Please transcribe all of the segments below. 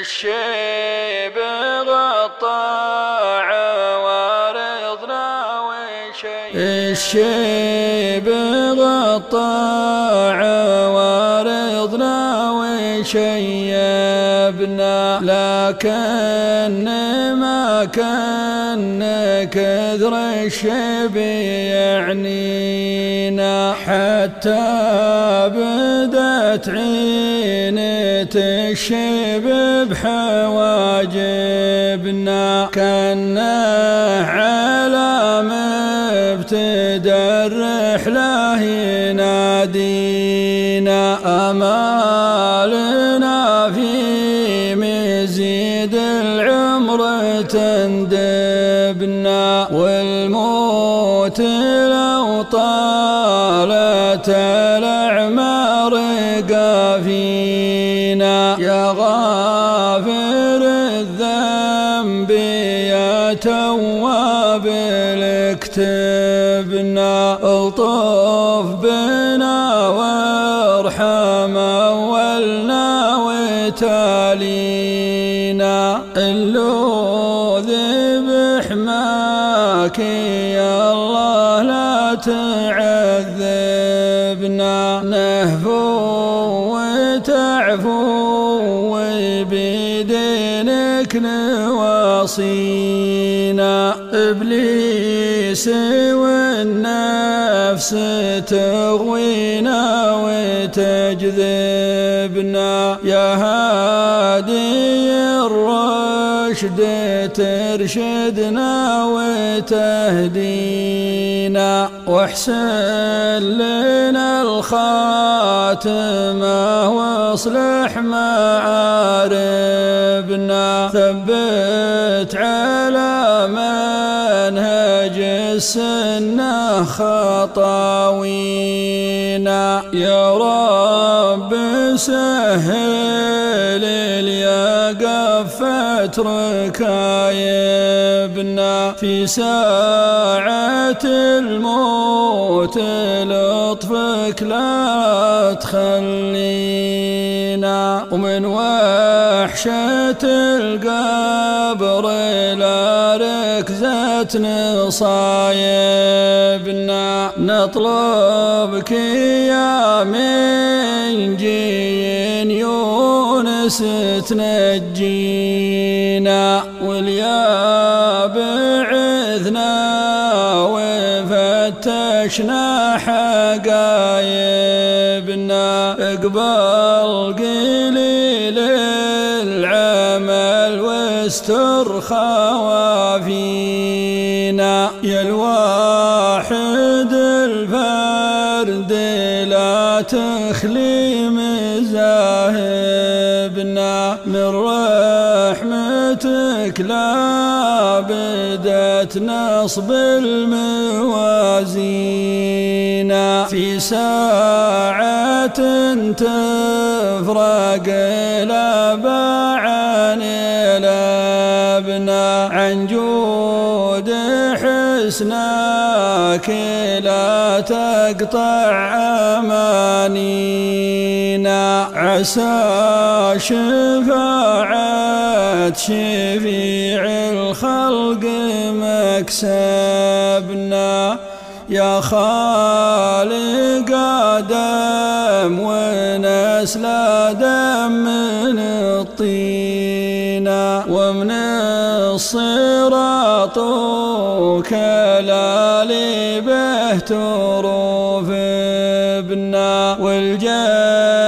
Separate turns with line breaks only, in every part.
الشيب غطى عوارضنا وشيب الشيب غطى عوارضنا وشيبنا لكن ما كأن كثر الشيب يعنينا. حتى بدت عينة الشيب بحواجبنا كنا على مبتدى الرحلة ينادينا أمالنا العمر تندبنا والموت لو طالت الأعمار قافينا. يا غافر الذنب يا تواب اكتبنا ألطف بنا وارحم أولنا وتالينا اللوذ بحماك يا الله لا تعذبنا. نهفو وتعفو بيدينك نواصينا. إبليس والنفس تغوينا وتجذبنا. يا هادي الرشد ترشدنا وتهدينا واحسن لنا الخاتمة واصلح معاربنا. ثبت على منهج السنة خطاوينا. يا رب سهل اليقف ركايبنا في ساعة الموت. لطفك لا تخلينا. ومن وحشة القبر لا ركزت نصايبنا نطلبك يا من جين يونس تنجينا واليا بعثنا وفتشنا حقايبنا اقبل قليل واستر خوافينا يا الواحد الفرد لا تخلي مزاهبنا من رحمتك لا بدت نصب الموازين. في ساعة تفرق الأبعان لابنا عن جود حسناك لا تقطع أمانينا. عسى شفاعة شفيع الخلق مكسبنا. يا خالق آدم ونسل آدم من الطينة ومن الصراط كلالي به تروف ابنا والجنة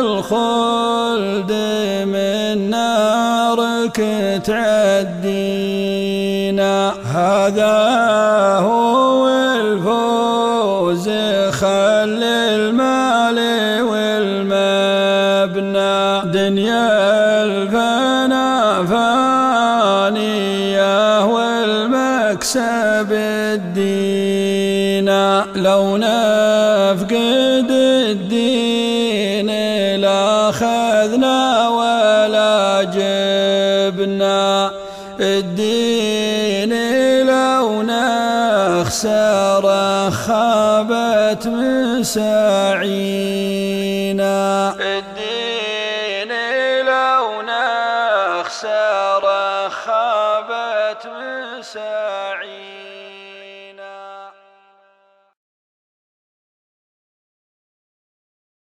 الخلد من نارك تعدينا. هذا هو الفوز خل المال والمبنى. دنيا والمكسب الدين لو نفقد الدين لاخذنا ولا جبنا. الدين لو نخسر خابت مساعينا الدين مساعي